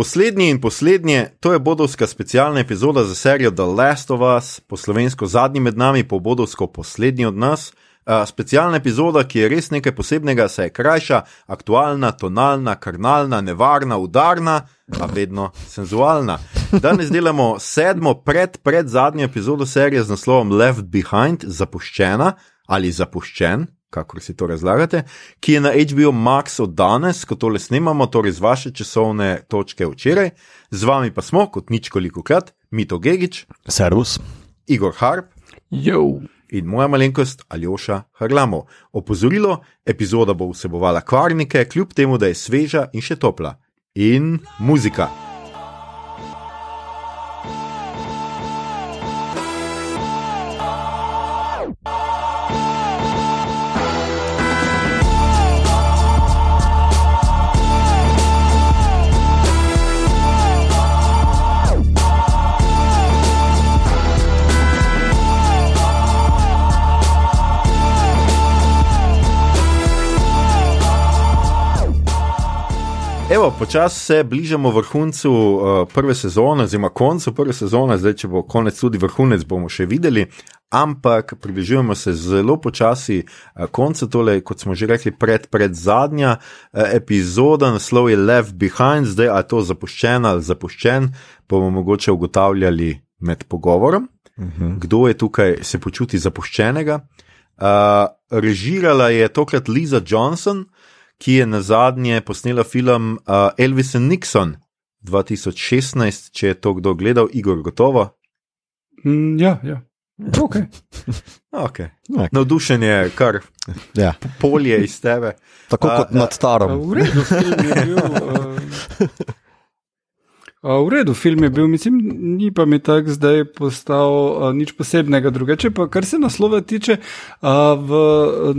Poslednji in poslednje, to je bodovska specialna epizoda za serijo The Last of Us, po slovensko zadnji med nami, po bodovsko poslednji od nas. Uh, specialna epizoda, ki je res nekaj posebnega, se je krajša, aktualna, tonalna, karnalna, nevarna, udarna, a vedno senzualna. Danes delamo sedmo pred, pred zadnjo epizodo serije z naslovom Left Behind, zapuščena ali zapuščen, kako si to razlagate, ki je na HBO Max od danes, ko tole snemamo, torej z vaše časovne točke včeraj. Z vami pa smo, kot nič koliko krat, Mito Gigič, Servus, Igor Harp Jo. in moja malenkost Aljoša Harlamo. Opozorilo: epizoda bo vsebovala kvarnike, kljub temu, da je sveža in še topla. In muzika. Evo, počasi se bližamo vrhuncu uh, prve sezone, oziroma koncu prve sezone, zdaj, če bo konec tudi vrhunec, bomo še videli. Ampak približujemo se zelo počasi uh, koncu, tole, kot smo že rekli, pred, pred zadnja uh, epizoda, naslov je Left Behind, zdaj je to zapuščen ali zapuščen, bomo mogoče ugotavljali med pogovorom, uh -huh. kdo je tukaj se počuti zapuščenega. Uh, režirala je tokrat Liza Johnson ki je na zadnje posnela film uh, Elvis and Nixon 2016, če je to kdo gledal, Igor, gotovo. Mm, ja, ja. Okay. Okay. Okay. Navdušen je kar Ja. polje iz tebe. Tako kot nad starom. V redu, film je bil. Uh, v redu, film je bil, mislim, ni pa mi tako zdaj postal uh, nič posebnega. Drugače pa, kar se naslova tiče, uh, v,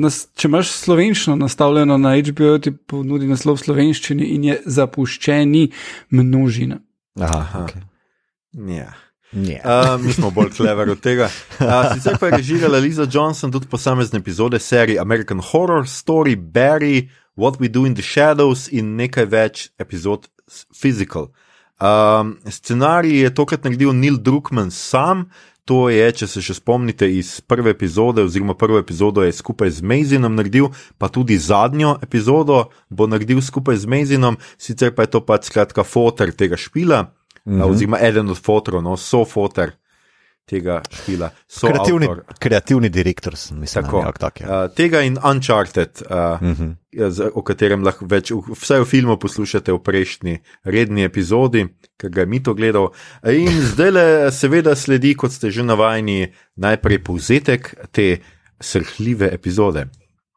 nas, če imaš slovenščino nastavljeno na HBO, ti ponudi naslov v slovenščini in je zapuščeni množina. Aha, okay. Ja. yeah. Uh, mi smo bolj clever od tega. Uh, sicer pa je režirala Liza Johnson tudi posamezne epizode serije American Horror Story, Barry, What We Do in the Shadows in nekaj več epizod Physical. Um, scenarij je tokrat naredil Neil Druckmann sam. To je, če se še spomnite iz prve epizode, oziroma prvo epizodo je skupaj z Mazinom naredil, pa tudi zadnjo epizodo bo naredil skupaj z Mazinom, sicer pa je to pač skratka fotor tega špila, mm -hmm. oziroma eden od fotorov, no, so fotor tega špila. Kreativni, soavtor. kreativni direktor sem, mislim, Tako. nekako tak je. Uh, tega in Uncharted, uh, Mhm. z- o katerem lahko več, v- vsaj v filmu poslušate v prejšnji redni epizodi, ki ga je Mito gledal. In zdaj le, seveda, sledi, kot ste že navajeni, najprej povzetek te srhljive epizode.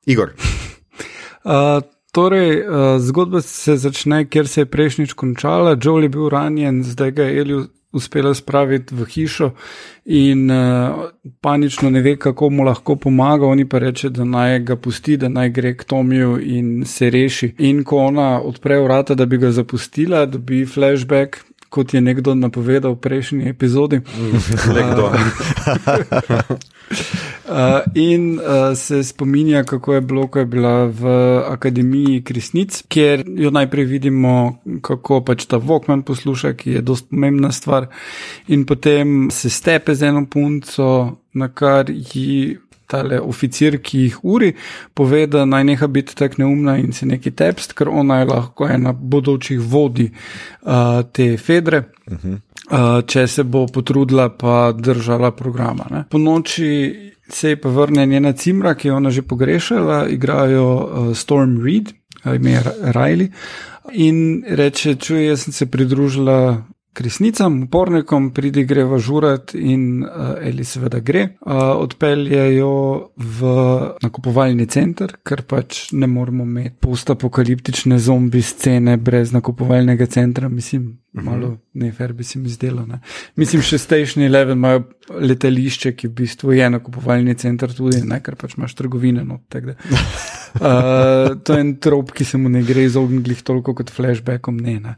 Igor, Uh, torej, uh, zgodba se začne, kjer se je prejšnjič končala. Joel je bil ranjen, zdaj ga je Elju uspela spraviti v hišo in uh, panično ne ve, kako mu lahko pomaga. Oni pa reče, da naj ga pusti, da naj gre k Tomiju in se reši. In ko ona odpre vrata, da bi ga zapustila, dobi flashback. Kot je nekdo napovedal v prejšnji epizodi. le kdo? Uh, in uh, se spominja, kako je bilo, ko je bila v Akademiji Krisnic, kjer jo najprej vidimo, kako pač ta Vokman posluša, ki je dost pomembna stvar, in potem se stepe z eno punco, na kar ji tale oficir, ki jih uri, pove, da naj neha biti tako neumna in se neki tepst, ker ona je lahko ena bodočih vodi uh, te fedre. Uh -huh. Uh, če se bo potrudila, pa držala programa. Ne. Po noči se je pa vrne njena cimra, ki je ona že pogrešala, igrajo uh, Storm Reed, ime je Riley, in reče: Čuj, jaz sem se pridružila. Kresnicam, upornikom, pridi greva žurat in uh, Eli seveda gre. Uh, odpeljejo v nakupovalni center, ker pač ne moremo imeti postapokaliptične zombi scene brez nakupovalnega centra. Mislim, malo nefer bi se mi zdelo. Ne. Mislim, še Station Eleven imajo letališče, ki v bistvu je nakupovalni center tudi, ne, ker pač imaš trgovine. No, uh, to je en trop, ki se mu ne gre izogniti toliko kot flashbackom. Ne, ne.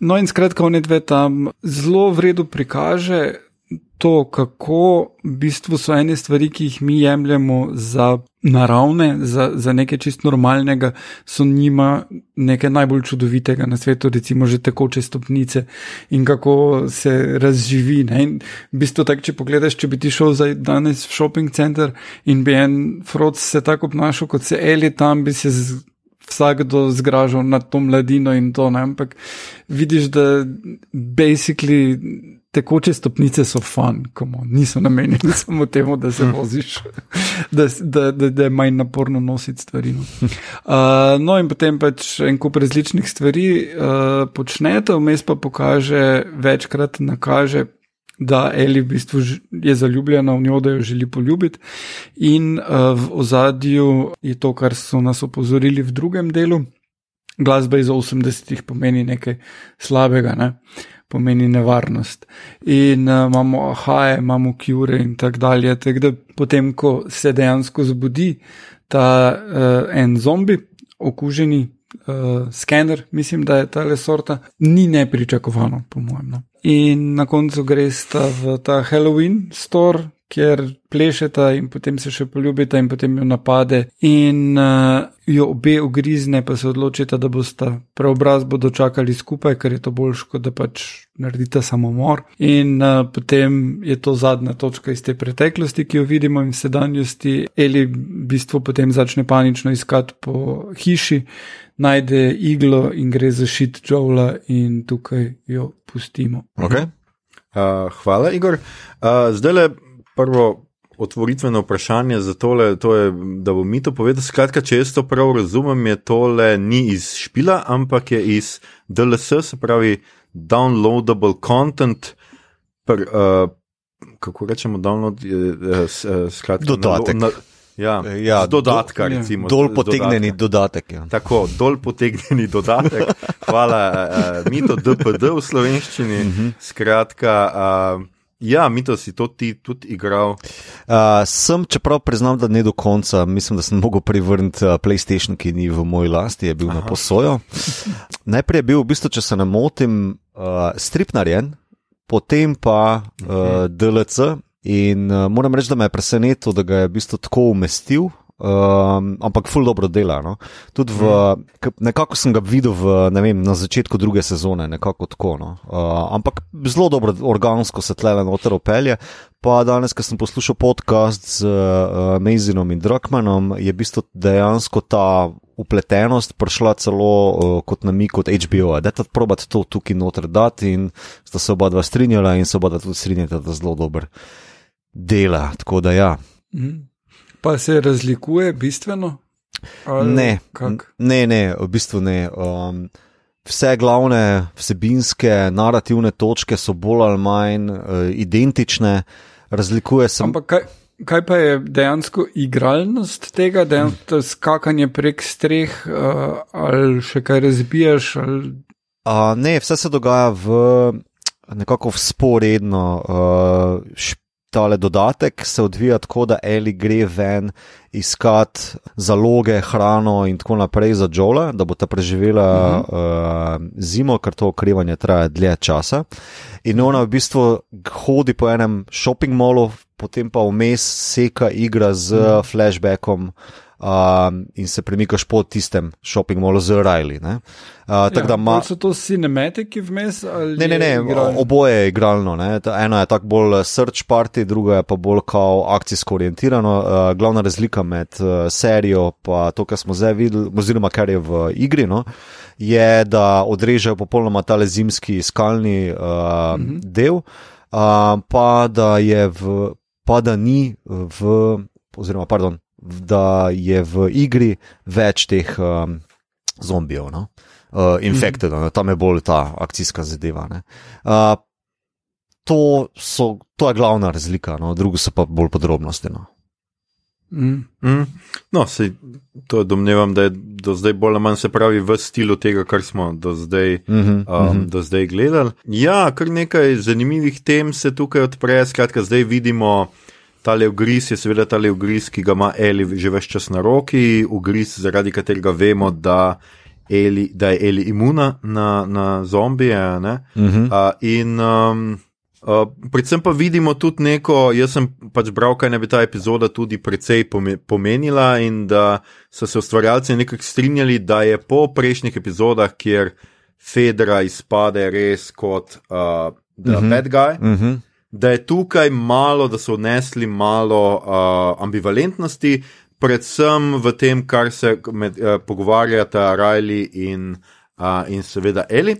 No, in skratka, on je dve tam zelo v redu prikaže to, kako v bistvu so ene stvari, ki jih mi jemljemo za naravne, za, za nekaj čist normalnega, so njima nekaj najbolj čudovitega na svetu, recimo že tekoče stopnice in kako se razživi. Ne? In v bistvu tako, če pogledaš, če bi ti šel zdaj danes v shopping center in bi en frod se tako obnašal, kot se Eli tam, bi se z, vsakdo zgražal nad to mladino in to, ne? ampak vidiš, da basically tekoče stopnice so fun, komo, niso namenjene samo temu, da se voziš, da, da, da, da je manj naporno nositi stvari. No, uh, no in potem pač en kup različnih stvari uh, počnete, vmes pa pokaže, večkrat nakaže. Da Eli v bistvu je zaljubljena v njo, da jo želi poljubiti, in uh, v ozadju je to, kar so nas opozorili v drugem delu. Glasba iz 80-ih pomeni nekaj slabega. Ne? Pomeni nevarnost. In uh, imamo ahaje, imamo kjure in tako dalje. Tak da potem, ko se dejansko zbudi ta uh, en zombi, okuženi uh, skener, mislim, da je ta le sorta, ni nepričakovano, po mojem. No. In na koncu greš v ta Halloween store, kjer plešeta in potem se še poljubita in potem jo napade in uh, jo obe ugrizne, pa se odločita, da bosta preobrazbo dočakali skupaj, ker je to boljš, kot da pač naredita samomor. In uh, potem je to zadnja točka iz te preteklosti, ki jo vidimo in sedanjosti. Eli v bistvu potem začne panično iskati po hiši. Najde iglo in gre za šit Džovla, in tukaj jo pustimo. Okay. Uh, hvala, Igor. Uh, zdaj le prvo otvoritveno vprašanje za tole, to je, da bo mi to povedal. Skratka, če jaz to prav razumem, je tole ni iz špila, ampak je iz DLS, se pravi downloadable content. Per, uh, kako rečemo, download je uh, uh, skratka. Dodatek. Na, na, Ja, ja, dodatka, do, recimo. Dol potegnjeni dodatek. Ja. Tako, dol potegnjeni dodatek. Hvala, uh, mi to DPD v slovenščini. Uh -huh. Skratka, uh, Ja, mi to si to ti tudi igral. Uh, sem, čeprav priznam, da ne do konca, mislim, da sem mogel privrniti uh, PlayStation, ki ni v moji lasti, je bil Aha. na posojo. Najprej je bil, v bistvu, če se ne motim, uh, strip narejen, potem pa uh, DLC. In uh, moram reči, da me je presenetilo, da ga je v bistvu tako umestil um, ampak ful dobro dela. No? Tudi v, mm. nekako sem ga videl v, vem, na začetku druge sezone, nekako tako. No? Uh, ampak zelo dobro, organsko se tle noter opelje. Pa danes, ko sem poslušal podcast z uh, Mazinom in Drakmanom, je v bistvu dejansko ta upletenost prišla celo uh, kot na mi, kot HBO. Da je to probat to tukaj noter dati in sta se oba dva strinjala in se oba dva tudi strinjata, da zelo dobro dela. Tako da ja. Mm. Pa se razlikuje bistveno? Ne, ne, ne, v bistvu ne. Um, vse glavne vsebinske, narativne točke so bolj ali manj uh, identične, razlikuje se. Ampak kaj, kaj pa je dejansko igralnost tega, dejansko skakanje prek streh uh, ali še kaj razbijaš? Ali... Uh, ne, vse se dogaja v nekako sporedno. Uh, tale dodatek se odvija tako, da Eli gre ven iskat zaloge, hrano in tako naprej za Džola, da bo ta preživela uh -huh. uh, zimo, ker to okrevanje traja dlje časa. In ona v bistvu hodi po enem shopping mallu, potem pa vmes seka igra z uh -huh. flashbackom um, in se premikaš po tistem shopping mallu z Riley. Uh, ja, ma... So to cinematiki vmes? Ne, ne, ne, oboje je igralno. Ne? Eno je tako bolj search party, drugo je pa bolj kao akcijsko orientirano. Uh, glavna razlika med uh, serijo in to, kar smo zdaj videli, oziroma kar je v igri. No? Je, da odrežejo popolnoma tale zimski skalni uh, mhm. del, uh, pa da je v, pa da ni v, oziroma, pardon, da je v igri več teh um, zombijev, no? uh, infekted, mm -hmm. tam je bolj ta akcijska zadeva. Uh, to, so, to je glavna razlika, no? drugo so pa bolj podrobnosti. No? Mm. Mm. No, sej, to domnevam, da je do zdaj bolj ali manj se pravi v stilu tega, kar smo do zdaj, mm -hmm, um, mm -hmm. do zdaj gledali. Ja, kar nekaj zanimivih tem se tukaj odpre. Skratka, zdaj vidimo, ta ugriz je seveda ta ugriz, ki ga ima Eli že več čas na roki, ugriz, zaradi katerega vemo, da, Eli, da je Eli imuna na, na zombije. Uh -huh. uh, in um, Uh, predvsem pa vidimo tudi neko, jaz sem pač bral, kaj ne bi ta epizoda tudi precej pomenila, in da so se ustvarjalci nekako strinjali, da je po prejšnjih epizodah, kjer Fedra izpade res kot uh, the uh mhm. -huh. bad guy, uh mhm. -huh. Da je tukaj malo, da so odnesli malo uh, ambivalentnosti, predvsem v tem, kar se med, uh, pogovarjata Riley in, uh, in seveda Eli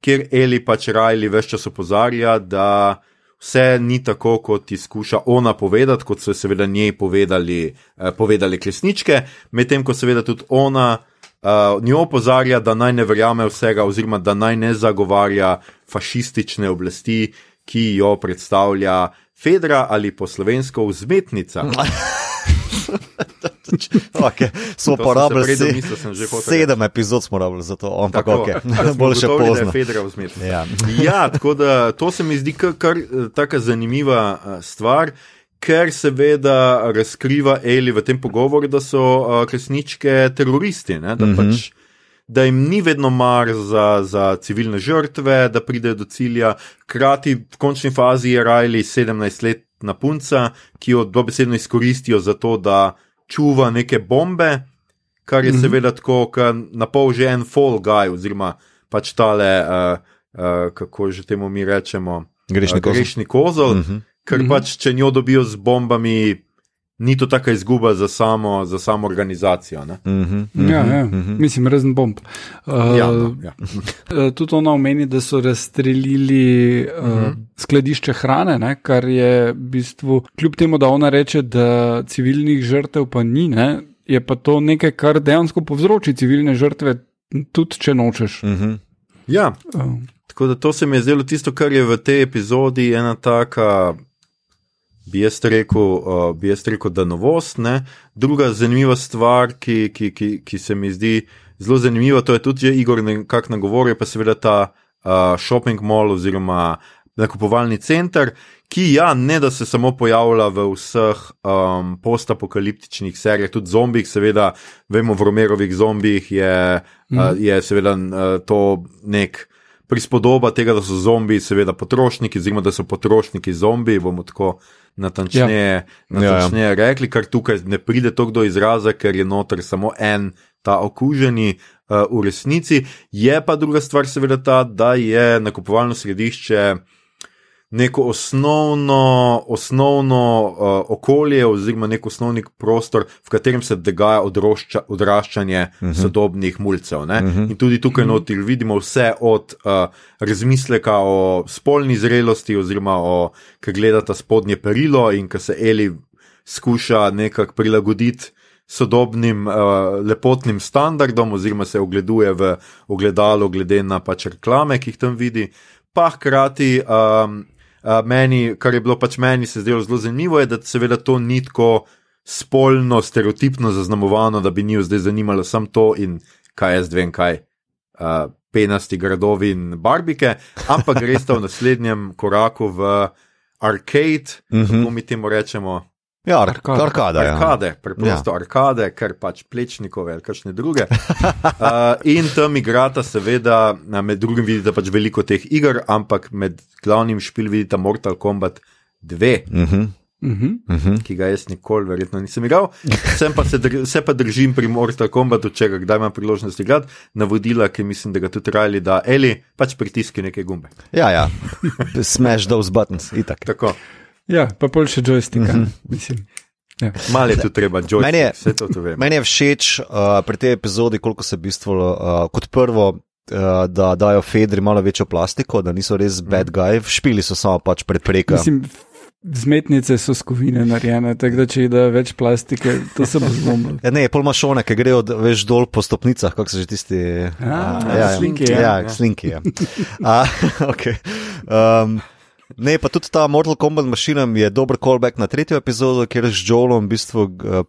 kjer Eli pač Rajli več čas opozarja, da vse ni tako, kot ti skuša ona povedati, kot so seveda njej povedali, eh, povedali klesničke, medtem ko seveda tudi ona. Uh, njo opozarja, da naj ne verjame vsega, oziroma da naj ne zagovarja fašistične oblasti, ki jo predstavlja Fedra ali po slovensko vzmetnica. okay. Smo porabili se, sedem epizod, smo porabili za to, ampak ok, bolj še pozno. Ja. ja, tako da to se mi zdi kar, kar eh, tako zanimiva eh, stvar. Ker seveda razkriva Eli v tem pogovoru, da so uh, resničke teroristi, ne, da, mm -hmm. pač, da jim ni vedno mar za, za civilne žrtve, da pridejo do cilja. Hkrati v končni fazi je Riley 17 let na punca, ki jo dobesedno izkoristijo za to, da čuva neke bombe, kar je mm -hmm. seveda tako, na pol že en fall guy, oziroma pač tale, uh, uh, kako že temu mi rečemo, grešni uh, kozol. Grešni kozol mm -hmm. Ker mm -hmm. pač, če njo dobijo z bombami, ni to taka izguba za samo, za samo organizacijo. Mm -hmm. ja, ja. Mm -hmm. Mislim, razen bomb. Uh, ja, no, ja. Eh, tudi ona omeni, da so razstrelili uh, mm -hmm. skladišče hrane, ne, kar je v bistvu, kljub temu, da ona reče, da civilnih žrtev pa ni, ne, je pa to nekaj, kar dejansko povzroči civilne žrtve, tudi če nočeš. Mm -hmm. Ja. Uh. Tako da to se mi je zdelo tisto, kar je v tej epizodi ena taka bi jaz rekel, uh, bi jaz rekel da novost. Ne? Druga zanimiva stvar, ki, ki, ki, ki se mi zdi zelo zanimiva, to je tudi že Igor nekako nagovoril, pa seveda ta uh, shopping mall oziroma nakupovalni center. Ki ja, ne da se samo pojavlja v vseh um, postapokaliptičnih serijah, tudi zombijih, seveda, vemo, v Romerovih zombijih je, mm. uh, je seveda uh, to nek prispodoba tega, da so zombiji, seveda, potrošniki, oziroma da so potrošniki zombiji, bomo tako natančneje, ja. natančneje ja, ja. rekli, kar tukaj ne pride to do izraza, ker je noter samo en ta okuženi. Uh, v resnici je pa druga stvar, seveda, ta, da je nakupovalno središče uh, neko osnovno, osnovno uh, okolje, oziroma nek osnovni prostor, v katerem se dogaja odrošča, odraščanje uh mhm. -huh. sodobnih mulcev. Uh mhm. -huh. In tudi tukaj -huh. vidimo vse od uh, razmisleka o spolni zrelosti, oziroma o kaj gledata spodnje perilo in kaj se Eli skuša nekako prilagoditi. Sodobnim uh, lepotnim standardom, oziroma se ogleduje v ogledalo, glede na pač reklame, ki jih tam vidi, pa hkrati um, meni, kar je bilo pač meni se zdelo zelo zanimivo, je, da seveda to ni tako spolno, stereotipno zaznamovano, da bi njih zdaj zanimalo samo to in kaj jaz vem, kaj. Uh, penasti gradovi in barbike, ampak greš v naslednjem koraku v arcade, mm -hmm. kako mi temu rečemo. Ja, arkade. Arkade, ja. arkade preprosto ja. arkade, ker pač plečnikove ali kakšne druge. Uh, in tam igrata, seveda, med drugim vidite pač veliko teh iger, ampak med glavnim špil vidite Mortal Kombat 2. Uh -huh. Uh -huh. Ki ga jaz nikoli, verjetno, nisem igral. Sem pa se, dr se pa držim pri Mortal Kombatu, če ga kdaj imam priložnost igrati, navodila, ki mislim, da ga tudi trajali, da Eli pač pritiski neke gumbe. Ja, ja, smash those buttons, itak. Tako. Ja, pa pol še joysticka, mm -hmm. Ja. Malo je tu treba, joystick, meni je, vse to vem. Meni je všeč uh, pri tej epizodi, koliko se v bistvu uh, kot prvo. Uh, da dajo Fedri malo večjo plastiko, da niso res bad mhm. guy, špili so samo pač prepreka. Mislim, zmetnice so skovine narejene, tako da če da več plastike, to se bo zlomilo. Ja, ne, pol mašone, ki grejo več dol po stopnicah, kako se že tisti. A, a, ja, slinki. Ja, ja, ja. slinki. Ja. a, okay. um, Ne, pa tudi ta Mortal Kombat mašina je dober callback na tretjo epizodo, kjer z Joelom, v bistvu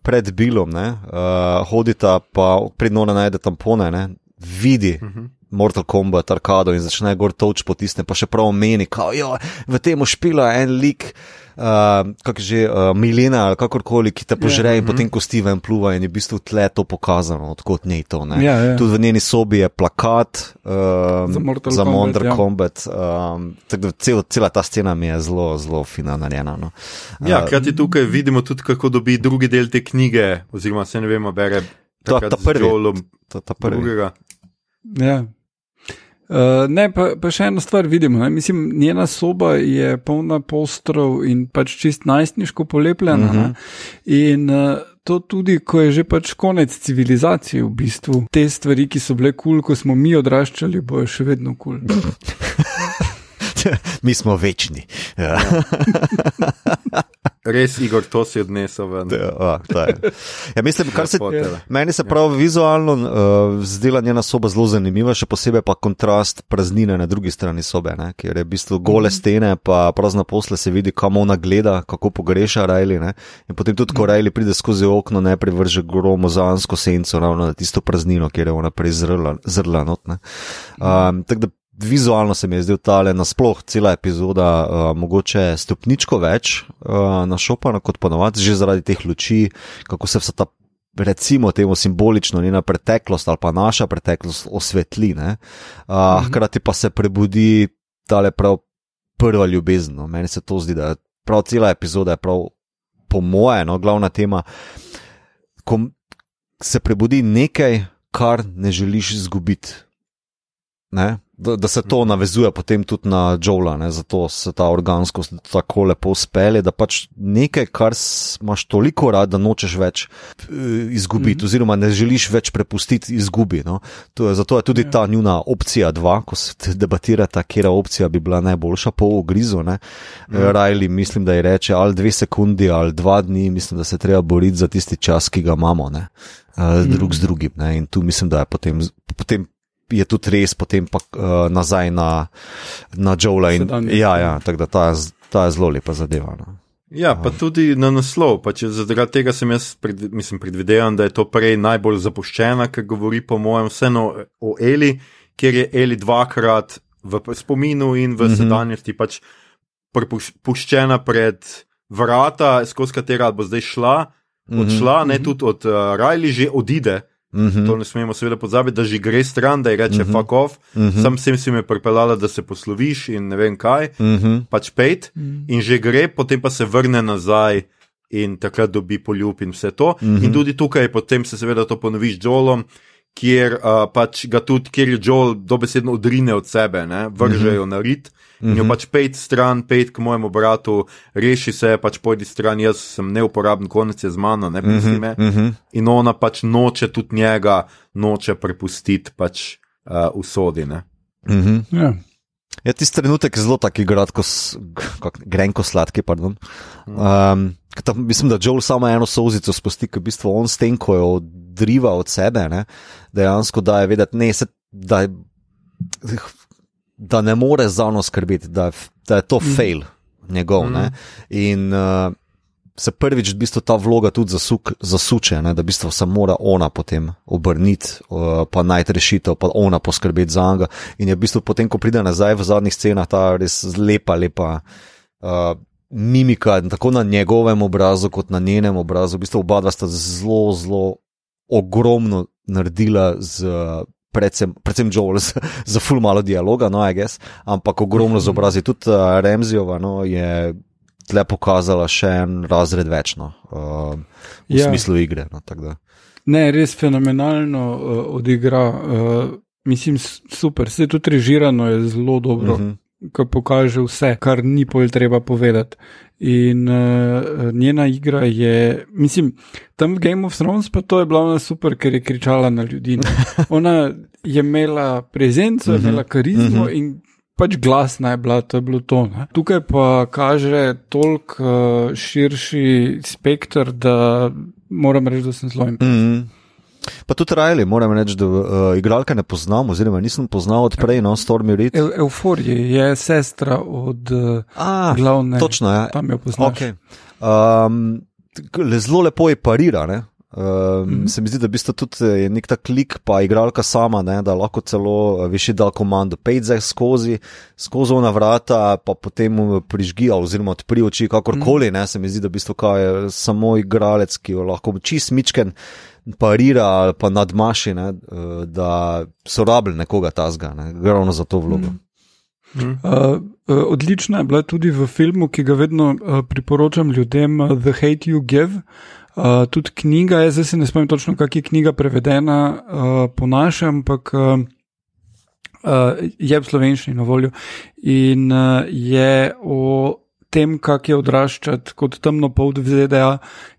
pred Bilom, ne, uh, hodita pa prednjo najde tampone, ne, vidi, uh mhm. -huh. Mortal Kombat, arkado in začne gor toč potisne, pa še prav meni, kao, jo, v tem špila en lik. Uh, kako že uh, Milena ali kakorkoli, ki te požre, yeah. in potem kosti ven pluva, in je v bistvu tle to pokazano, odkot njej to. Yeah, yeah. Tudi v njeni sobi je plakat uh, Za Mortal za Kombat, Mortal ja. Kombat. Um, tako da cel, cela ta scena mi je zelo, zelo fina narejena. No. Ja, krati tukaj vidimo tudi, kako dobi drugi del te knjige, oziroma se ne vemo, bere. Ta- ta prvi. Ta, ta prvi. drugega. Ja. Uh, ne, pa, pa še eno stvar vidimo. Ne? Mislim, njena soba je polna postrov in pač čist najstniško polepljena. Uh Mhm. -huh. In uh, to tudi, ko je že pač konec civilizacije, v bistvu. Te stvari, ki so bile kul, cool, ko smo mi odraščali, bojo še vedno kul. Cool. Mi smo večni. Ja. Res, Igor, to si odnesel ven. Ja, je. ja, mislim, kar se, Lepotele. meni se prav vizualno uh, zdela njena soba zelo zanimiva, še posebej pa kontrast praznine na drugi strani sobe, ne, kjer je v bistvu gole stene, pa prazna posle se vidi, kam ona gleda, kako pogreša Rajli. Ne, in potem tudi, ko Rajli pride skozi okno, ne privrže gromozansko senco ravno na tisto praznino, kjer je ona prej zrla, zrla not. ne. Um, tako da Vizualno se mi je zdel tale nasploh cela epizoda, uh, mogoče stopničko več uh, našopana kot ponovadi, že zaradi teh luči, kako se vsa ta, recimo, temu simbolično njena preteklost ali pa naša preteklost osvetli. ne. Uh, hkrati pa se prebudi tale prav prva ljubezen. No. Meni se to zdi, da je prav cela epizoda je prav po moje, no, glavna tema, ko se prebudi nekaj, kar ne želiš izgubiti. Ne? Da, da se to navezuje potem tudi na Joela, ne? zato se ta organskost tako lepo spelje, da pač nekaj, kar imaš toliko rad, da nočeš več eh, izgubiti, mm -hmm. oziroma ne želiš več prepustiti izgubi. No? To je, zato je tudi ta njuna opcija dva, ko se debatirata, kera opcija bi bila najboljša po ogrizu. Mm -hmm. Rajli, mislim, da je reče ali dve sekundi ali dva dni, mislim, da se treba boriti za tisti čas, ki ga imamo, ne? Uh, drug z drugim. Ne? In tu mislim, da je potem. potem Je tudi res, potem pa uh, nazaj na, na Joela. in-. Ja, ja, tako da ta, ta je zelo lepa zadeva. No. Ja, pa tudi na naslov. Pa če zaradi tega sem jaz pred, mislim, predvidevam, da je to prej najbolj zapuščena, ker govori po mojem vseeno o Eli, kjer je Eli dvakrat v spominu in v mm -hmm. sedanjosti pač puščena pred vrata, skozi katera bo zdaj šla, odšla, ne tudi od uh, Rajli že odide. Mm -hmm. To ne smemo seveda pozabiti, da že gre stran, da je reče: mm Mhm. -hmm. fuck off, mm Mhm. -hmm. sam sem si me pripeljala, da se posloviš in ne vem kaj, Mm -hmm. pač pet in že gre, potem pa se vrne nazaj in takrat dobi poljub in vse to. Mm -hmm. In tudi tukaj potem se seveda to ponovi z Joelom. Kjer, uh, pač ga tudi, kjer je Joel dobesedno odrine od sebe, ne, vržejo mm -hmm. na rit, in jo pač pet stran, pet k mojemu bratu, reši se, pač pojdi stran, jaz sem neuporaben, konec je z mano, ne pusti me. Mm -hmm. In ona pač noče tudi njega, noče prepustiti pač uh, usodine. Mm -hmm. Ja. Ja, tisti trenutek je zelo gradko, kak, grenko sladki. pardon. Um, ta, mislim, da Joel samo eno sozico spusti, ki v bistvu on s tem, ko jo odriva od sebe, ne, dejansko daje vedeti, ne, se, da, je, da ne more za ono skrbeti, da, da je to fail njegov. Ne, in uh, se prvič v bistvu ta vloga tudi zasuk, zasuče, ne, da v bistvu se mora ona potem obrniti, uh, pa najti rešitev, pa ona poskrbeti za njega. In je v bistvu potem, ko pride nazaj v zadnjih scenah, ta res lepa, lepa. Uh, Mimika, tako na njegovem obrazu, kot na njenem obrazu, v bistvu oba dva sta zelo, zelo ogromno naredila z, predvsem, predvsem Joel, z, z full malo dialoga, no, I guess, ampak ogromno z obrazi. Tudi uh, Remzijova no, je tle pokazala še en razred več, no, uh, v Ja. smislu igre. No. Ne, res fenomenalno uh, odigra. Uh, mislim, super, se tudi režirano je zelo dobro, uh Mhm. -huh. Ki pokaže vse, kar ni pol treba povedati. In uh, njena igra je, mislim, tam v Game of Thrones pa to je bilo ona super, ker je kričala na ljudi. Ona je imela prezenco, je imela karizmo in pač glasna je bila, to je bilo to. Ne. Tukaj pa kaže toliko uh, širši spektr, da moram reči, da sem zelo impresioniran. Mm -hmm. Pa tudi Rajli, moram reči, da uh, igralka ne poznam, oziroma nisem poznal odprej, no, Stormy Reed. Eu, euforije je sestra od uh, Ah, glavne. točno, ja. Tam jo poznaš. Okay. Um, le- zelo lepo je parira. Ne? Uh, mm -hmm. Se mi zdi, da bi to tudi je nek ta klik, pa igralka sama, ne, da lahko celo viši dal komando, pejze skozi, skozi ona vrata, pa potem prižgi, oziroma odpri oči, kakorkoli. Mm -hmm. Se mi zdi, da bi to je samo igralec, ki lahko čist mičken parira ali pa nadmaši, ne, da so rabili nekoga tazga, ne, ravno za to vlogo. Mm -hmm. uh, uh, odlična je bila tudi v filmu, ki ga vedno uh, priporočam ljudem, uh, The Hate You Give. Uh, tudi knjiga, jaz se ne spomnim točno, kak je knjiga prevedena uh, po našem, ampak uh, uh, je v slovenščini na voljo in uh, je o tem, kak je odraščati kot temno polt v ZDA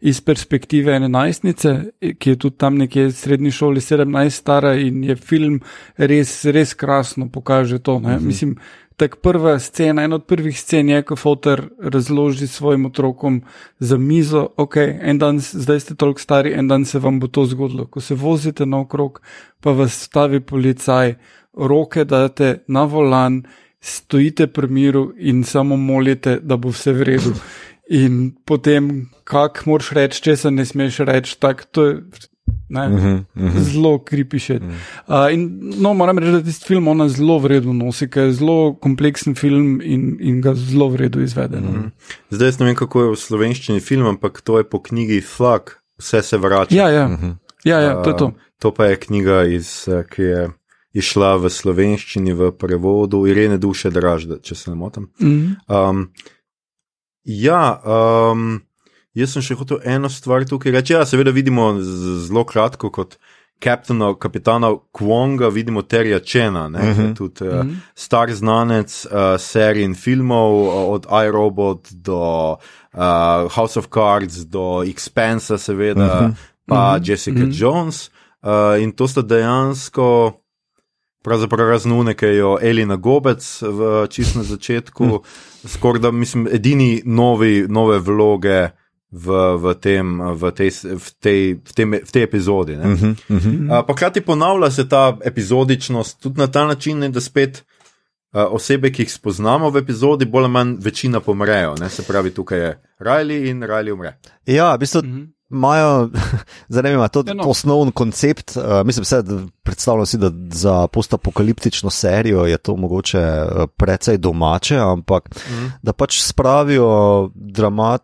iz perspektive ene najstnice, ki je tudi tam nekje v srednji šoli 17 stara in je film res, res krasno pokaže to. Mm -hmm. Mislim, tak prva scena, ena od prvih scen je, ko fotor razloži svojim otrokom za mizo, ok, en dan, zdaj ste toliko stari, en dan se vam bo to zgodilo. Ko se vozite naokrog, pa vas stavi policaj, roke date na volan, stojite pri miru in samo molite, da bo vse v redu. In potem, kak moraš reči, če se ne smeš reči, tako to je. Ne, uh -huh, uh -huh. Zelo kripiše. Uh -huh. uh, no, moram reči, da tisti film ona zelo vredno nosi, ker je zelo kompleksen film in, in ga zelo vredno izveden. Uh -huh. Zdaj ne vem, kako je v slovenščini film, ampak to je po knjigi Flag, vse se vrača. Ja, ja. Uh -huh. ja, ja to je to. Uh, to pa je knjiga, iz, ki je išla v slovenščini v prevodu Irene Duše Dražda, če se ne motim. Uh -huh. um, ja. Um, Jaz sem še hotel eno stvar tukaj reči. Ja, seveda vidimo zelo kratko kot kapitana, kapitana Kwonga, vidimo Terja Čena, uh mhm. -huh. tudi uh, star znanec uh, serij in filmov, od iRobot do uh, House of Cards do Expensa, seveda, uh mhm. -huh. pa uh -huh. Jessica uh -huh. Jones. Uh, in to sta dejansko. Pravzaprav raznune, ki jo Elina Gobec v čistem začetku, mm. skoraj da mislim, edini novi, nove vloge, v, v, tem, v, tej, v, tej, v, tem, v tej epizodi. Uh -huh, uh -huh. Pa hkrati ponavlja se ta epizodičnost tudi na ta način, ne, da spet uh, osebe, ki jih spoznamo v epizodi, bolj ali manj večina pomrejo. Ne, se pravi, tukaj je Riley in Riley umre. Ja, v bistvu. Uh -huh. Imajo, zanimivo, to je osnovni koncept. Uh, mislim, da predstavljam si, da za postapokaliptično serijo je to mogoče precej domače, ampak mm. da pač spravijo dramat,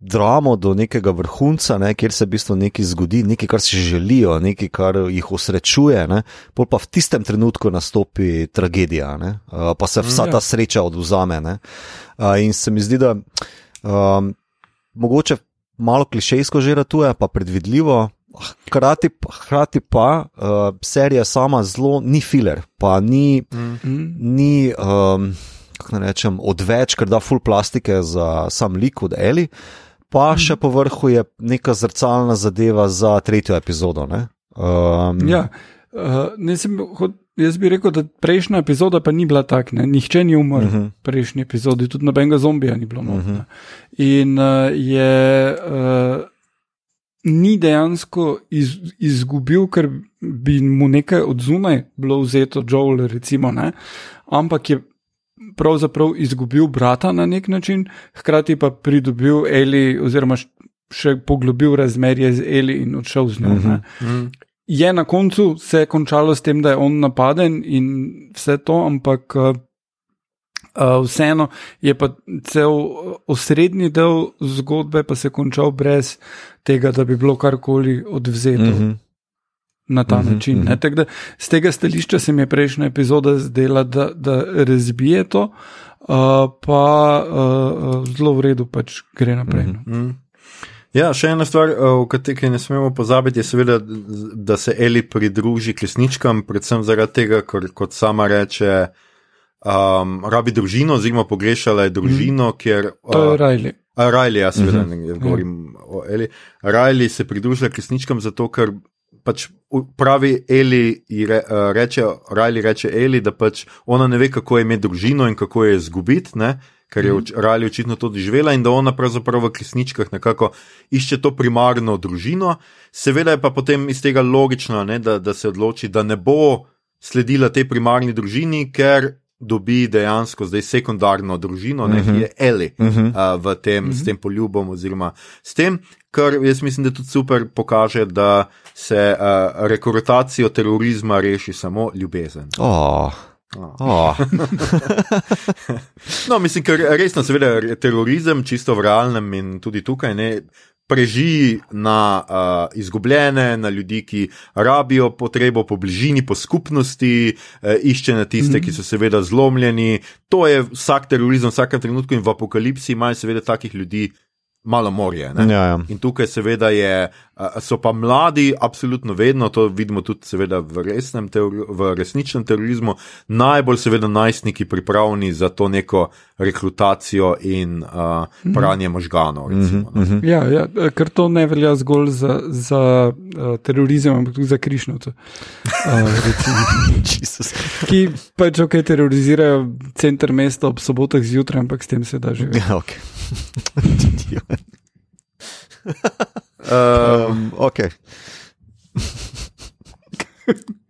dramo do nekega vrhunca, ne, kjer se v bistvu nekaj zgodi, nekaj, kar si želijo, nekaj, kar jih osrečuje, ne, pol pa v tistem trenutku nastopi tragedija, ne, pa se vsa ta ja. sreča oduzame. Ne, in se mi zdi, da um, mogoče malo klišejsko že ratuje, pa predvidljivo. Hkrati, hkrati pa uh, serija sama zelo ni filer, pa ni, mm -hmm. ni um, kako naj rečem, odveč, ker da full plastike za sam lik od Eli. Pa še po vrhu je neka zrcalna zadeva za tretjo epizodo. Um, ja, uh, sem, jaz bi rekel, da prejšnja epizoda pa ni bila takšna. Nihče ni umrl uh -huh. v prejšnji epizodi, tudi nobenega zombija ni bilo. Uh -huh. In uh, je. Uh, Ni dejansko iz, izgubil, ker bi mu nekaj od zunaj bilo vzeto, Joel, recimo, ne? ampak je pravzaprav izgubil brata na nek način, hkrati pa pridobil Eli, oziroma še poglobil razmerje z Eli in odšel z njo. -huh. uh. Je na koncu se končalo s tem, da je on napaden in vse to, ampak uh, vseeno je pa cel osrednji del zgodbe pa se končal brez tega, da bi bilo karkoli odvzeto. Uh mhm. Na ta uh mhm, -huh, način. Uh mhm. -huh. da, z tega stališča se mi je prejšnja epizoda zdela, da, da razbije to, uh, pa uh, zelo v redu pač gre naprej. Uh -huh. Uh -huh. Ja, še ena stvar, o kateri ne smemo pozabiti, je seveda, da se Eli pridruži klesničkam, predvsem zaradi tega, ker kot sama reče, um, rabi družino, oziroma pogrešala je družino, mm. ker. Uh, to je Riley. Riley, ja, seveda, mm -hmm. ne govorim mm. o Eli. Riley se pridružila klesničkam zato, ker pač pravi Eli, re, reče, Riley reče Eli, da pač ona ne ve, kako je imeti družino in kako je izgubiti, ker je mm. Riley očitno to doživela in da ona pravzaprav v klisničkah nekako išče to primarno družino. Seveda je pa potem iz tega logično, ne, da, da se odloči, da ne bo sledila tej primarni družini, ker dobi dejansko zdaj sekundarno družino, ne, Mhm. ki je Eli uh, v tem, s tem poljubom, oziroma s tem, kar jaz mislim, da tudi super pokaže, da se uh, rekrutacijo terorizma reši samo ljubezen. Oh. Oh. No, mislim, ker resno, seveda, terorizem, čisto v realnem in tudi tukaj ne. Preži na uh, izgubljene, na ljudi, ki rabijo potrebo po bližini, po skupnosti, uh, išče na tiste, ki so seveda zlomljeni. To je vsak terorizem, v vsakem trenutku in v apokalipsi imajo seveda takih ljudi malo morje. ne. Ja, ja. In tukaj seveda je, so pa mladi, absolutno vedno, to vidimo tudi seveda v, resnem teori, v resničnem terorizmu, najbolj seveda najstniki pripravljeni za to neko rekrutacijo in uh, pranje možganov. Recimo, no. Ja, ja, ker to ne velja zgolj za, za uh, terorizem, ampak tudi za krišnovce. Uh, recimo, Jezus. ki pač ok, terorizirajo center mesta ob sobotah zjutraj, ampak s tem se da živeti. Ja, okay. Uh, um, okay.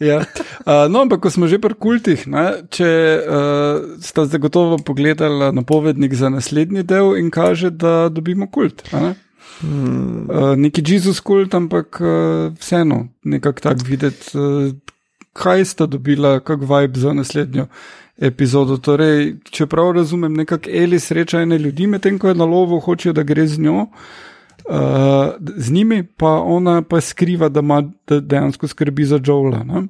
Ja. Uh, no, ampak ko smo že pri kultih, ne, če uh, sta zagotovo pogledala napovednik za naslednji del in kaže, da dobimo kult. Ne? Hmm. Uh, neki Jezus kult, ampak uh, vseeno nekako tak videti, uh, kaj sta dobila, kak vibe za naslednjo epizodo. Torej, če prav razumem, nekako Eli sreča ene ljudi, medtem ko je na lovu, hočejo, da gre z njo. Uh, z njimi pa ona pa skriva, da, ima, da dejansko skrbi za Joela. Ne?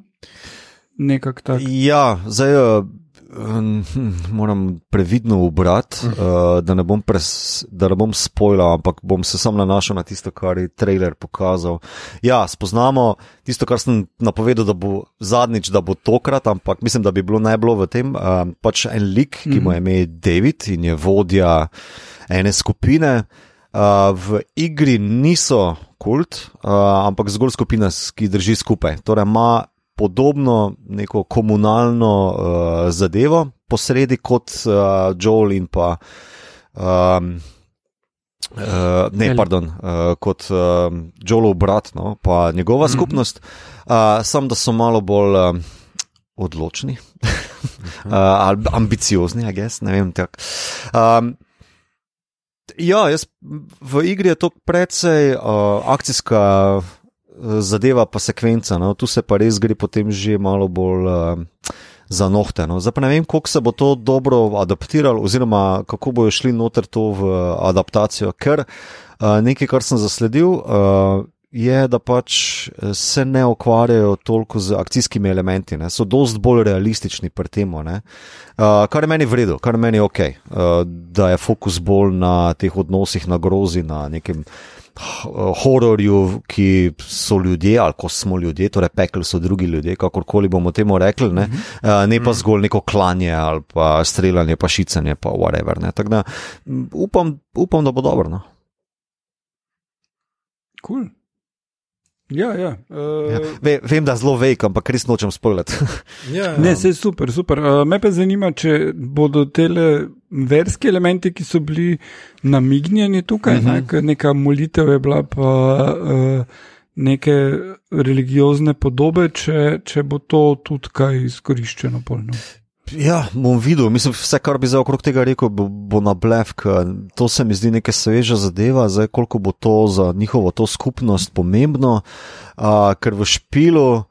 Nekako tako. Ja, zdaj uh, moram previdno ubrati, uh, da ne bom, pres, da ne bom spoilal, ampak bom se sam nanašal na tisto, kar je trailer pokazal. Ja, spoznamo tisto, kar sem napovedal, da bo zadnjič, da bo tokrat, ampak mislim, da bi bilo najbolj v tem. Uh, pač en lik, ki mu je ime David in je vodja ene skupine. V igri niso kult, uh, ampak zgolj skupina, ki drži skupaj. Torej, ima podobno neko komunalno uh, zadevo, posredi kot uh, Joel in pa. Um, Uh, ne, pardon, uh, kot uh, Joelov brat, no, pa njegova skupnost, uh, sam da so malo bolj uh, odločni, uh, ali ambiciozni, a gess, ne vem. tak. Um, ja, jaz, v igri je to precej uh, akcijska uh, zadeva, pa sekvenca. No. Tu se pa res gre potem že malo bolj. Uh, Za nohte. No. Zdaj pa ne vem, kako se bo to dobro adaptiralo, oziroma kako bojo šli noter to v adaptacijo. Ker uh, nekaj, kar sem zasledil, uh, je, da pač eh, se ne ukvarjajo toliko z akcijskimi elementi, ne. so dosti bolj realistični pri tem. Uh, kar je meni vredno, kar je meni ok, uh, da je fokus bolj na teh odnosih, na grozi, na nekem hororju, ki so ljudje, ali ko smo ljudje, torej pekel so drugi ljudje, kakorkoli bomo temu rekli, ne, uh, ne pa zgolj neko klanje ali pa streljanje, pa šicanje, pa whatever. ne. Tako da upam, upam, da bo dobro. No. Cool. Ja, ja. Uh, Ja. Ve, vem, da je zelo veik, ampak res nočem spoilati. ja, Ne, se super, super. Uh, me pa zanima, če bodo tele verski elementi, ki so bili namignjeni tukaj, uh -huh. ne, ker neka molitev je bila, pa uh, neke religiozne podobe, če, če bo to tudi kaj izkoriščeno polno. Ja, bom videl. Mislim, vse, kar bi zdaj okrog tega rekel, bo, bo na blef. To se mi zdi neka sveža zadeva, zdaj koliko bo to za njihovo to skupnost pomembno, uh, ker v špilu.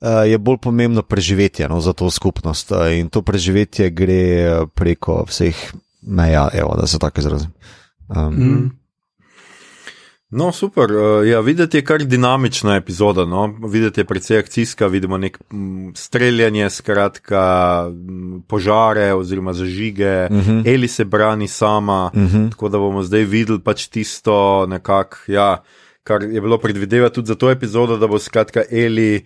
Uh, je bolj pomembno preživetje no, za to skupnost uh, in to preživetje gre preko vseh meja, evo, da se tako izrazim. Um, Mm. No, super. Uh, ja, videti je kar dinamična epizoda. No? Videti je precej akcijska, vidimo nek m, streljanje, skratka, m, požare oziroma zažige. Uh Mhm. -huh. Eli se brani sama, uh Mhm. -huh. tako da bomo zdaj videli pač tisto, nekak, ja, kar je bilo predvidevati tudi za to epizodo, da bo skratka Eli.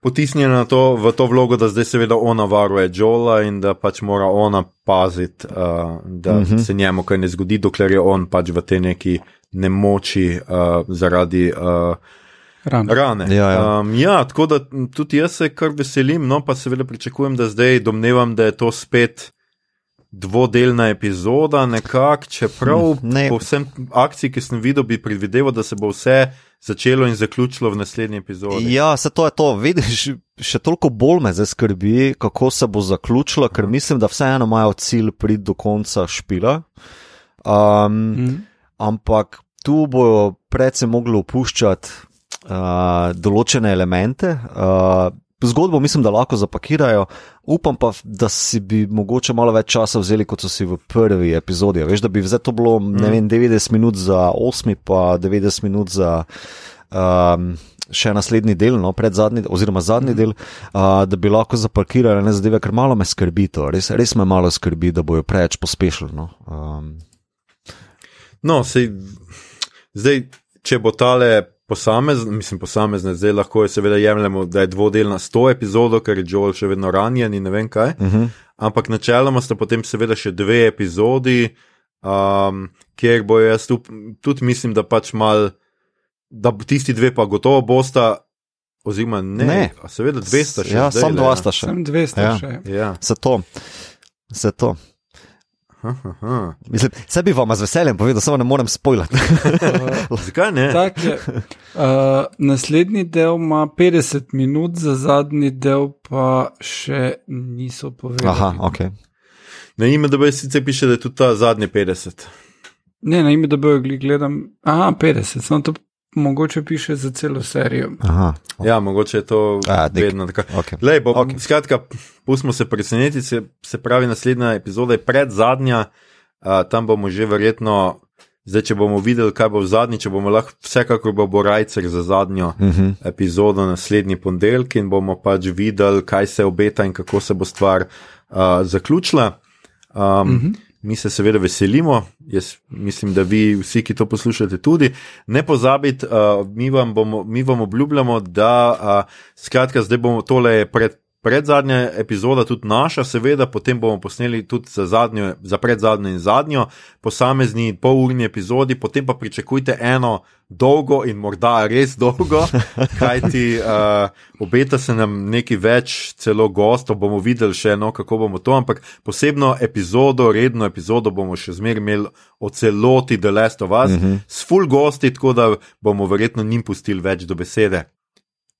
Potisnjena na to, v to vlogo, da zdaj seveda ona varuje Joela in da pač mora ona paziti, uh, da uh Mhm. -huh. se njemu kaj ne zgodi, dokler je on pač v tej neki nemoči uh, zaradi uh, Rano. rane. Ja, ja. Um, ja, tako da tudi jaz se kar veselim, no pa seveda pričakujem, da zdaj domnevam, da je to spet dvodelna epizoda, nekako, čeprav Hm, ne. po vsem akciji, ki sem videl, bi predvideval, da se bo vse začelo in zaključilo v naslednji epizodi. Ja, se to je to. Vidiš, še toliko bolj me zdaj skrbi, kako se bo zaključilo, ker mislim, da vseeno imajo cilj priti do konca špila. Um, mm. Ampak tu bojo predvsem mogli opuščati uh, določene elemente. Uh, Zgodbo mislim, da lahko zapakirajo, upam pa, da si bi mogoče malo več časa vzeli, kot so si v prvi epizodi. Veš, da bi zdaj to bilo mm. vem, 90 minut za 8, pa 90 minut za um, še naslednji del, no, predzadnji, oziroma zadnji mm. del, uh, da bi lahko zapakirali ne zadeve, ker malo me skrbi to, res, res me malo skrbi, da bojo preveč pospešili. No, um. No sej, zdaj, če bo tale posamezne, mislim, posamezne, zdaj lahko je seveda jemljemo, da je dvodelna sto epizodo, ker je Joel še vedno ranjen in ne vem kaj. Uh Mhm. -huh. Ampak načeloma sta potem seveda še dve epizodi, um, kjer bo jaz tu, tudi mislim, da pač mal, da tisti dve pa gotovo bosta. Oziroma, ne, Ne. A seveda, dve sta še. Ja, zdajle, sam dva sta še. Sem 200 Ja. še. Ja. Se to. Se. Mislim, vse bi vam z veseljem povedal, samo ne morem spojljati. Zakaj ne? Tak je. Uh, naslednji del ima 50 minut, za zadnji del pa še niso povedali. Aha, ok. Na ime, da bi sicer piše, da je tudi ta zadnji 50. Ne, na ime, da bojo gli gledam. Aha, 50, samo to mogoče piše za celo serijo. Aha, Ja, mogoče je to A, vedno tako. ok. Lej, bo, Ok. okay. Skratka, pustimo se presenetiti, se, se pravi, naslednja epizoda je pred zadnja, uh, tam bomo že verjetno, zdaj če bomo videli, kaj bo v zadnji, če bomo lahko, vsekakor bo, bo rajcer za zadnjo Uh -huh. epizodo naslednji ponedeljek in bomo pač videli, kaj se obeta in kako se bo stvar uh, zaključila. Um, uh -huh. Mi se seveda veselimo, jaz mislim, da vi vsi, ki to poslušate, tudi. Ne pozabite, uh, mi, vam bomo- mi vam obljubljamo, da uh, skratka, zdaj bomo tole pred. Pred zadnja epizoda, tudi naša, seveda, potem bomo posneli tudi za, zadnjo, za predzadnjo in zadnjo, posamezni polurni epizodi, potem pa pričakujte eno dolgo in morda res dolgo, kajti uh, obeta se nam nekaj več, celo gostov, bomo videli še eno, kako bomo to, ampak posebno epizodo, redno epizodo bomo še zmeraj imeli o celoti The Last of Us, uh -huh. s full gosti, tako da bomo verjetno njim pustili več do besede.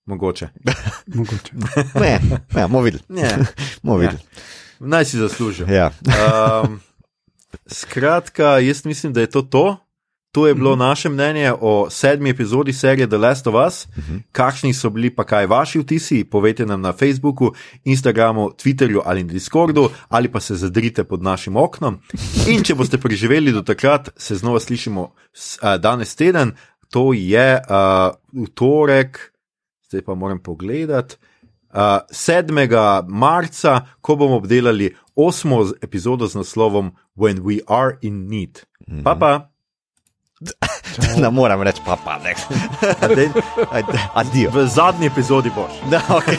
Mogoče. Mogoče. Ne, ne, bomo videli. Ne, Bomo videli. naj si zaslužijo. Ja. Um, skratka, jaz mislim, da je to to. To je bilo naše mnenje o sedmi epizodi serije The Last of Us. Kakšni so bili pa kaj vaši vtisi? Povejte nam na Facebooku, Instagramu, Twitterju ali na Discordu, ali pa se zadrite pod našim oknom. In če boste preživeli do takrat, se znova slišimo a, danes teden, to je uh, v torek, zdaj pa moram pogledati. Uh, 7. marca, ko bomo obdelali osmo epizodo z naslovom When We Are in Need. Pa pa, Ne morem reči, pa pa ne. Adijo. v zadnji epizodi boš. Da, okay.